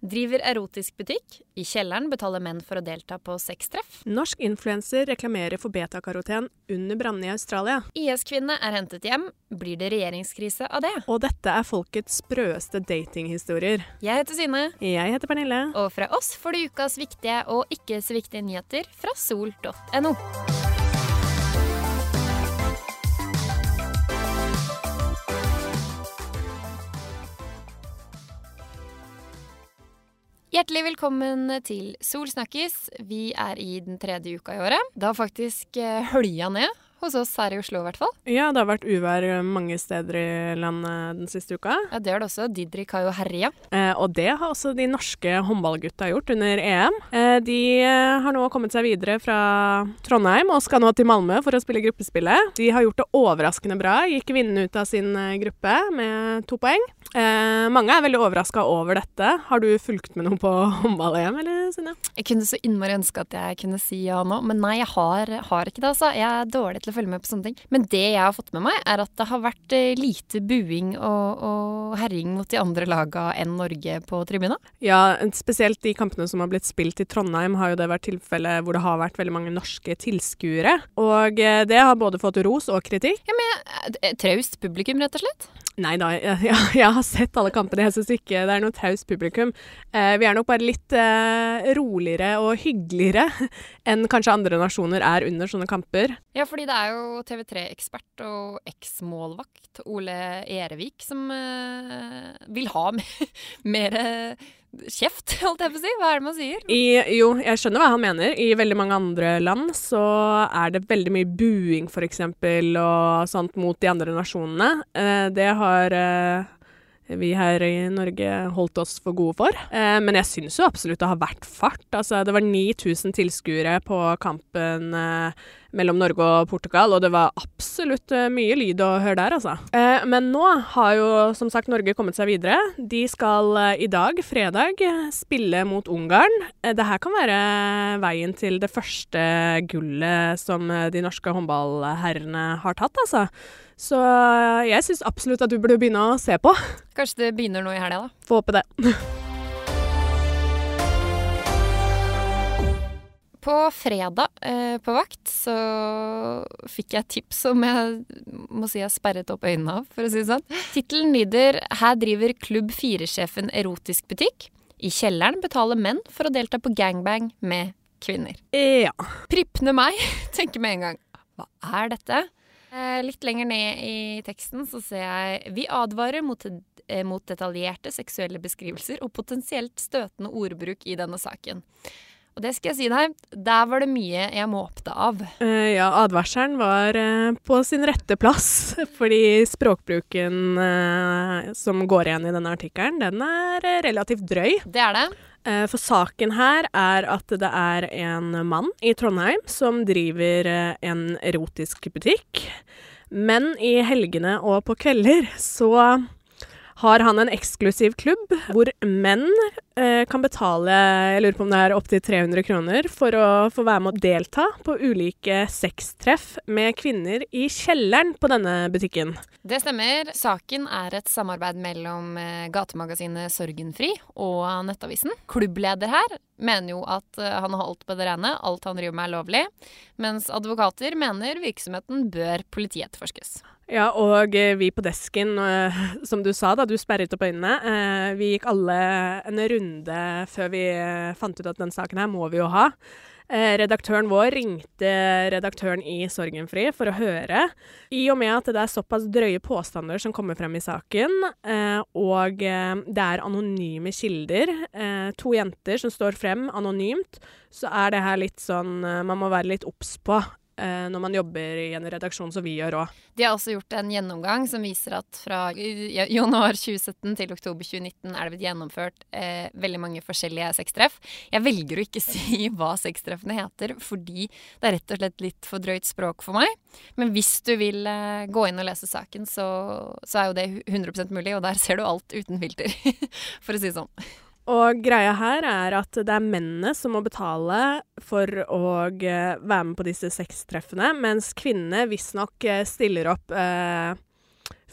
Driver erotisk butikk. I kjelleren betaler menn for å delta på sextreff. Norsk influenser reklamerer for betakaroten under brannene i Australia. IS-kvinne er hentet hjem. Blir det regjeringskrise av det? Og dette er folkets sprøeste datinghistorier. Jeg heter Synne. Jeg heter Pernille. Og fra oss får du ukas viktige og ikke så viktige nyheter fra sol.no. Hjertelig velkommen til Sol snakkes. Vi er i den tredje uka i året. Det har faktisk eh, hølja ned hos oss her i Oslo i hvert fall. Ja, det har vært uvær mange steder i landet den siste uka. Ja, Det har det også. Didrik har jo herja. Eh, og det har også de norske håndballgutta gjort under EM. Eh, de eh, har nå kommet seg videre fra Trondheim og skal nå til Malmö for å spille gruppespillet. De har gjort det overraskende bra. Gikk vinnende ut av sin eh, gruppe med to poeng. Eh, mange er veldig overraska over dette. Har du fulgt med noe på håndball-EM, eller Synne? Jeg kunne så innmari ønske at jeg kunne si ja nå, men nei, jeg har, har ikke det, altså. Jeg er dårlig til å følge med på sånne ting. Men det jeg har fått med meg, er at det har vært eh, lite buing og, og herjing mot de andre laga enn Norge på tribuna. Ja, spesielt de kampene som har blitt spilt i Trondheim, har jo det vært tilfelle hvor det har vært veldig mange norske tilskuere. Og eh, det har både fått ros og kritikk. Ja, men eh, Traust publikum, rett og slett? Nei da, jeg, jeg, jeg har sett alle kampene. Jeg syns ikke det er noe taust publikum. Eh, vi er nok bare litt eh, roligere og hyggeligere enn kanskje andre nasjoner er under sånne kamper. Ja, fordi det er jo TV3-ekspert og eks-målvakt Ole Erevik som eh, vil ha mer kjeft, holdt jeg på å si. Hva er det man sier? I, jo, jeg skjønner hva han mener. I veldig mange andre land så er det veldig mye buing, eksempel, og sånt mot de andre nasjonene. Eh, det har eh, vi her i Norge holdt oss for gode for. Eh, men jeg syns jo absolutt det har vært fart. Altså, det var 9000 tilskuere på kampen eh, mellom Norge og Portugal, og det var absolutt eh, mye lyd å høre der, altså. Eh, men nå har jo som sagt Norge kommet seg videre. De skal eh, i dag, fredag, spille mot Ungarn. Eh, det her kan være veien til det første gullet som de norske håndballherrene har tatt, altså. Så jeg syns absolutt at du burde begynne å se på. Kanskje det begynner nå i helga, da. Får håpe det. På fredag eh, på vakt så fikk jeg tips som jeg må si jeg sperret opp øynene av, for å si det sånn. Tittelen lyder 'Her driver Klubb 4-sjefen erotisk butikk'. I kjelleren betaler menn for å delta på gangbang med kvinner. Ja. Prippende meg tenker med en gang hva er dette? Eh, litt lenger ned i teksten så ser jeg Vi advarer mot, eh, mot detaljerte seksuelle beskrivelser og potensielt støtende ordbruk i denne saken. Og det skal jeg si deg, der var det mye jeg måpte av. Uh, ja, advarselen var uh, på sin rette plass, fordi språkbruken uh, som går igjen i denne artikkelen, den er relativt drøy. Det er det. Eh, For saken her er at det er en mann i Trondheim som driver eh, en erotisk butikk. Men i helgene og på kvelder så har han en eksklusiv klubb hvor menn eh, kan betale jeg lurer på om det er opptil 300 kroner for å få være med å delta på ulike sextreff med kvinner i kjelleren på denne butikken. Det stemmer. Saken er et samarbeid mellom eh, gatemagasinet Sorgenfri og Nettavisen. Klubbleder her mener jo at eh, han har alt på det rene, alt han driver med er lovlig, mens advokater mener virksomheten bør politietterforskes. Ja, og eh, vi på desken, eh, som du sa da du sperret opp øynene, eh, vi gikk alle en runde før vi fant ut at den saken her må vi jo ha. Redaktøren vår ringte redaktøren i Sorgenfri for å høre. I og med at det er såpass drøye påstander som kommer frem i saken, og det er anonyme kilder, to jenter som står frem anonymt, så er det her litt sånn Man må være litt obs på når man jobber i en redaksjon som vi gjør òg. De har også gjort en gjennomgang som viser at fra januar 2017 til oktober 2019 er det blitt gjennomført eh, veldig mange forskjellige sextreff. Jeg velger å ikke si hva sextreffene heter, fordi det er rett og slett litt for drøyt språk for meg. Men hvis du vil eh, gå inn og lese saken, så, så er jo det 100% mulig, og der ser du alt uten filter, for å si det sånn. Og greia her er at det er mennene som må betale for å eh, være med på disse sextreffene, mens kvinnene visstnok eh, stiller opp eh,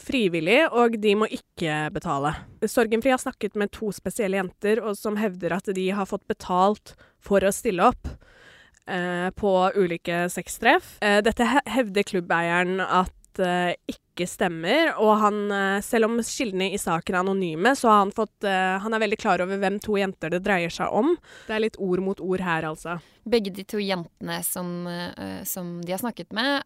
frivillig, og de må ikke betale. Sorgenfri har snakket med to spesielle jenter som hevder at de har fått betalt for å stille opp eh, på ulike sextreff. Dette hevder klubbeieren at eh, ikke stemmer, og han, eh, selv om kildene i saken er anonyme, så har han fått eh, Han er veldig klar over hvem to jenter det dreier seg om. Det er litt ord mot ord her, altså. Begge de to jentene som, eh, som de har snakket med,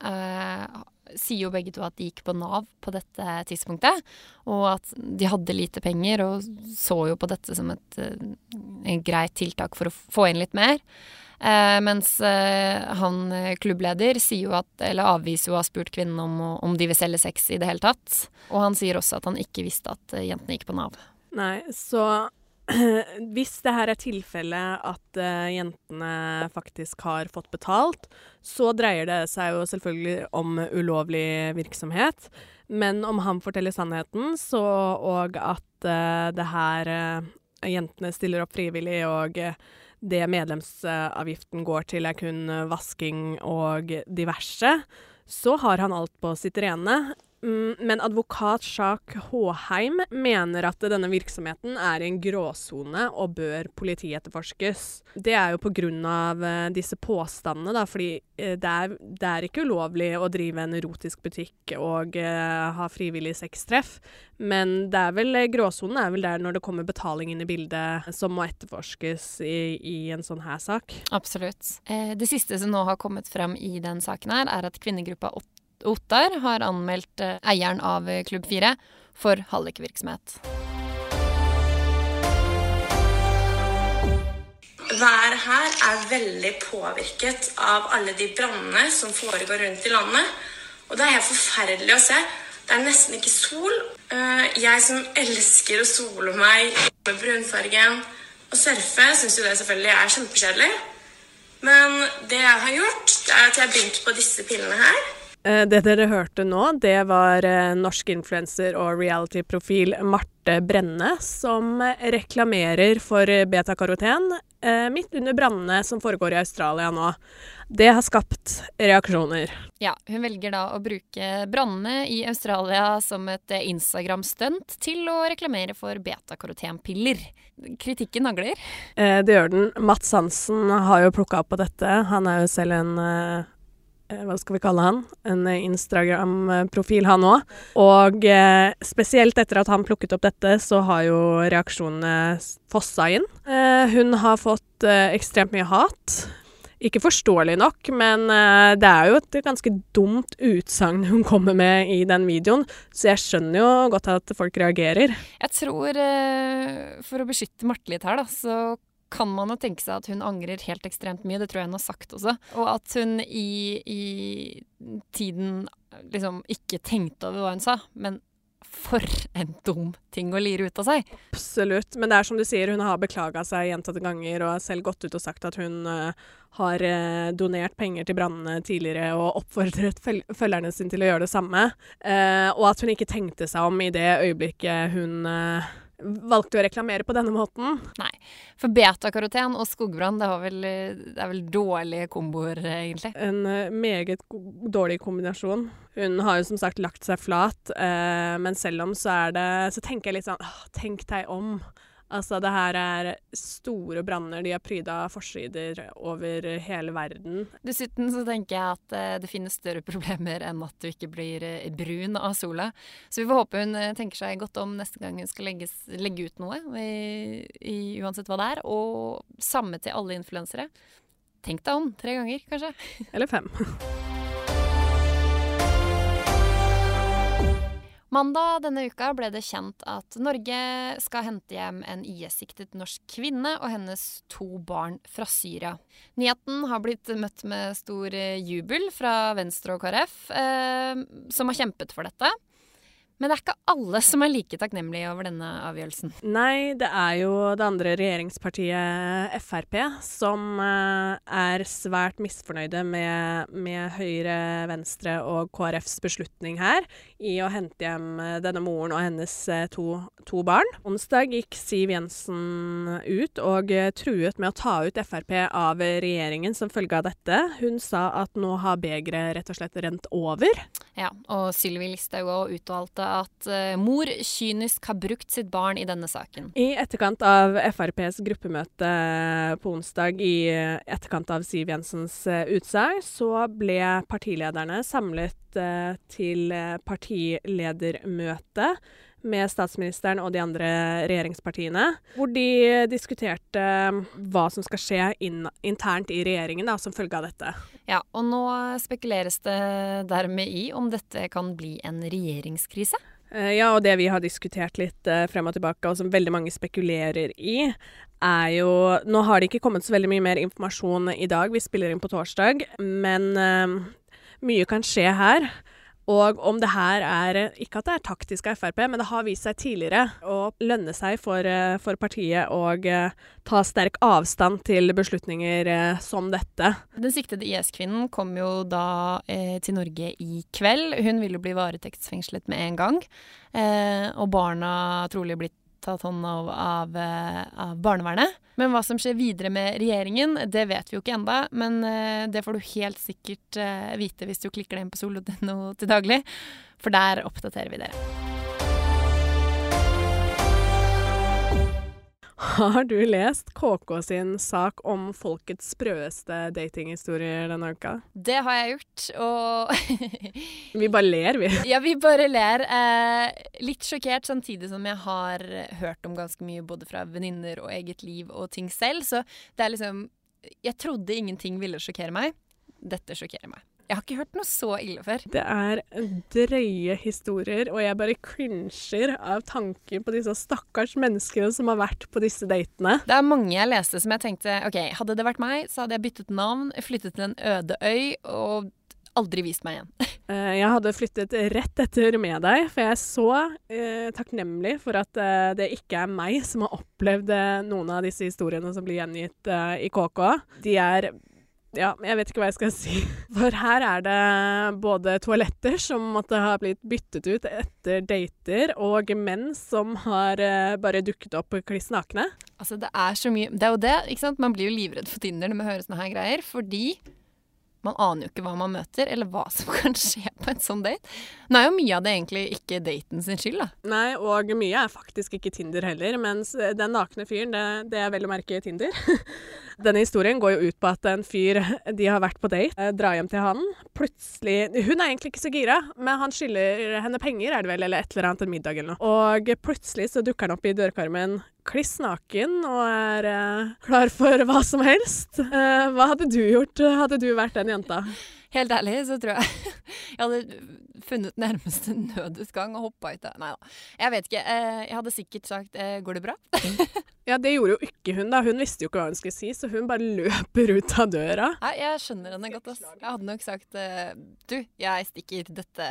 sier jo begge to at de gikk på Nav på dette tidspunktet, og at de hadde lite penger, og så jo på dette som et, et greit tiltak for å få inn litt mer. Eh, mens eh, han klubbleder sier jo at, eller avviser jo å ha spurt kvinnen om, om de vil selge sex i det hele tatt. Og han sier også at han ikke visste at eh, jentene gikk på Nav. Nei, så hvis det her er tilfellet at uh, jentene faktisk har fått betalt, så dreier det seg jo selvfølgelig om ulovlig virksomhet. Men om han forteller sannheten, så, og at uh, det her uh, jentene stiller opp frivillig og det medlemsavgiften går til er kun vasking og diverse, så har han alt på sitt rene. Mm, men advokat Sjak Håheim mener at denne virksomheten er i en gråsone og bør politietterforskes. Det er jo pga. Eh, disse påstandene, da, fordi eh, det er, det er, ikke ulovlig å drive en erotisk butikk og uh, ha frivillig sextreff, men det er vel gråsonen er vel der når det kommer betaling inn i bildet som må etterforskes i, i en sånn her sak. Absolutt. Det siste som nå har kommet frem i den saken her, er at kvinnegruppa 8 Ottar har anmeldt eh, eieren av eh, Klubb 4 for hallikvirksomhet. Været her er veldig påvirket av alle de brannene som foregår rundt i landet. Og det er helt forferdelig å se. Det er nesten ikke sol. Eh, jeg som elsker å sole meg med brunfargen og surfe, syns jo det selvfølgelig er kjempekjedelig. Men det jeg har gjort, det er at jeg har begynt på disse pillene her. Eh, det dere hørte nå, det var eh, norsk influenser og reality-profil Marte Brenne som reklamerer for betakaroten eh, midt under brannene som foregår i Australia nå. Det har skapt reaksjoner. Ja, hun velger da å bruke brannene i Australia som et Instagram-stunt til å reklamere for betakarotenpiller. Kritikken nagler. det gjør den. Mats Hansen har jo plukka opp på dette. Han er jo selv en Eh, hva skal vi kalle han? En Instagram-profil, han òg. Og eh, spesielt etter at han plukket opp dette, så har jo reaksjonene fossa inn. Eh, hun har fått eh, ekstremt mye hat. Ikke forståelig nok, men eh, det er jo et ganske dumt utsagn hun kommer med i den videoen, så jeg skjønner jo godt at folk reagerer. Jeg tror, eh, for å beskytte Marte litt her, da, så kan man jo tenke seg at hun angrer helt ekstremt mye. Det tror jeg hun har sagt også. Og at hun i, i tiden liksom ikke tenkte over hva hun sa. Men for en dum ting å lire ut av seg. Absolutt. Men det er som du sier, hun har beklaga seg gjentatte ganger og har selv gått ut og sagt at hun uh, har uh, donert penger til brannene tidligere og oppfordret følgerne sine til å gjøre det samme. Uh, og at hun ikke tenkte seg om i det øyeblikket hun valgte å reklamere på denne måten. Nei. For betakaroten og skogbrann, det, vel, det er vel dårlige komboer, egentlig? En uh, meget dårlig kombinasjon. Hun har jo som sagt lagt seg flat, eh, men selv om så er det Så tenker jeg litt sånn Tenk deg om Altså, det her er store branner. De har pryda forsider over hele verden. Dessuten så tenker jeg at uh, det finnes større problemer enn at du ikke blir uh, brun av sola. Så vi får håpe hun uh, tenker seg godt om neste gang hun skal legges, legge ut noe, i, i, uansett hva det er. Og samme til alle influensere. Tenk deg om tre ganger, kanskje. Eller fem. Mandag denne uka ble det kjent at Norge skal hente hjem en IS-siktet norsk kvinne og hennes to barn fra Syria. Nyheten har blitt møtt med stor jubel fra Venstre og KrF, eh, som har kjempet for dette. Men det er ikke alle som er like takknemlige over denne avgjørelsen. Nei, det er jo det andre regjeringspartiet Frp som uh, er svært misfornøyde med, med, Høyre, Venstre og KrFs beslutning her i å hente hjem uh, denne moren og hennes uh, to, to, barn. Onsdag gikk Siv Jensen ut og truet med å ta ut Frp av regjeringen som følge av dette. Hun sa at nå har begeret rett og slett rent over. Ja, og Sylvi Listhaug uttalte at uh, mor kynisk har brukt sitt barn i denne saken. I etterkant av FrPs gruppemøte på onsdag, i etterkant av Siv Jensens utsagn, så ble partilederne samlet til partiledermøte med statsministeren og de andre regjeringspartiene, hvor de diskuterte hva som skal skje in internt i regjeringen da, som følge av dette. Ja, og nå spekuleres det dermed i om dette kan bli en regjeringskrise? Eh, ja, og det vi har diskutert litt uh, frem og tilbake, og som veldig mange spekulerer i, er jo Nå har det ikke kommet så veldig mye mer informasjon i dag, vi spiller inn på torsdag, men uh, mye kan skje her. Og om det her er Ikke at det er taktisk av Frp, men det har vist seg tidligere å lønne seg for, eh, for partiet å eh, ta sterk avstand til beslutninger eh, som dette. Den siktede IS-kvinnen kom jo da eh, til Norge i kveld. Hun ville bli varetektsfengslet med en gang. Eh, og barna trolig blitt tatt hånd av, av, eh, av, barnevernet. Men hva som skjer videre med regjeringen, det vet vi jo ikke enda, Men uh, det får du helt sikkert uh, vite hvis du klikker deg inn på solo.no til daglig, for der oppdaterer vi dere. Har du lest KK sin sak om folkets sprøeste datinghistorier denne uka? Det har jeg gjort, og Vi bare ler, vi. ja, vi bare ler. Eh, litt sjokkert, samtidig som jeg har hørt om ganske mye både fra venninner og eget liv og ting selv. Så det er liksom Jeg trodde ingenting ville sjokkere meg. Dette sjokkerer meg. Jeg har ikke hørt noe så ille før. Det er drøye historier, og jeg bare cringer av tanken på disse stakkars menneskene som har vært på disse datene. Det er mange jeg leste som jeg tenkte ok, hadde det vært meg, så hadde jeg byttet navn, flyttet til en øde øy og aldri vist meg igjen. Eh, jeg hadde flyttet rett etter med deg, for jeg er så eh, takknemlig for at eh, det ikke er meg som har opplevd eh, noen av disse historiene som blir gjengitt eh, i KK. De er ja, jeg vet ikke hva jeg skal si. For her er det både toaletter som måtte ha blitt byttet ut etter dater, og menn som har uh, bare dukket opp kliss nakne. Altså, det er så mye Det er jo det, ikke sant. Man blir jo livredd for Tinder når man hører sånne her greier, fordi man aner jo ikke hva man møter, eller hva som kan skje på en sånn date. Nå er jo mye av det egentlig ikke daten sin skyld, da. Nei, og mye er faktisk ikke Tinder heller, mens den nakne fyren, det, det er vel å merke Tinder. Denne historien går jo ut på at en fyr de har vært på date, eh, drar hjem til han. Plutselig Hun er egentlig ikke så gira, men han skylder henne penger, er det vel, eller et eller annet, en middag eller noe. Og plutselig så dukker han opp i dørkarmen kliss naken og er uh, klar for hva som helst. Uh, hva hadde du gjort, hadde du vært den jenta? Helt ærlig så tror jeg jeg hadde funnet nærmeste nødutgang og hoppa ut Nei da. Jeg vet ikke. Uh, jeg hadde sikkert sagt 'går det bra'? ja, det gjorde jo ikke hun, da. Hun visste jo ikke hva hun skulle si, så hun bare løper ut av døra. Nei, jeg skjønner henne godt, ass. Jeg hadde nok sagt 'du, jeg stikker. Dette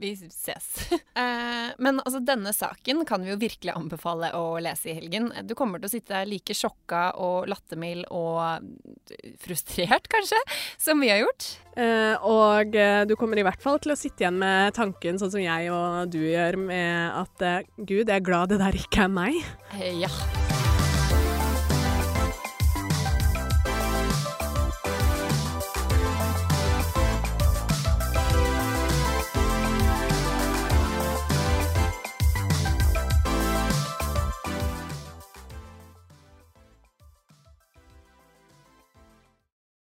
vi ses. eh, men altså, denne saken kan vi jo virkelig anbefale å lese i helgen. Du kommer til å sitte like sjokka og lattermild og frustrert, kanskje, som vi har gjort. Eh, og eh, du kommer i hvert fall til å sitte igjen med tanken, sånn som jeg og du gjør, med at eh, gud, jeg er glad det der ikke er meg. Eh, ja.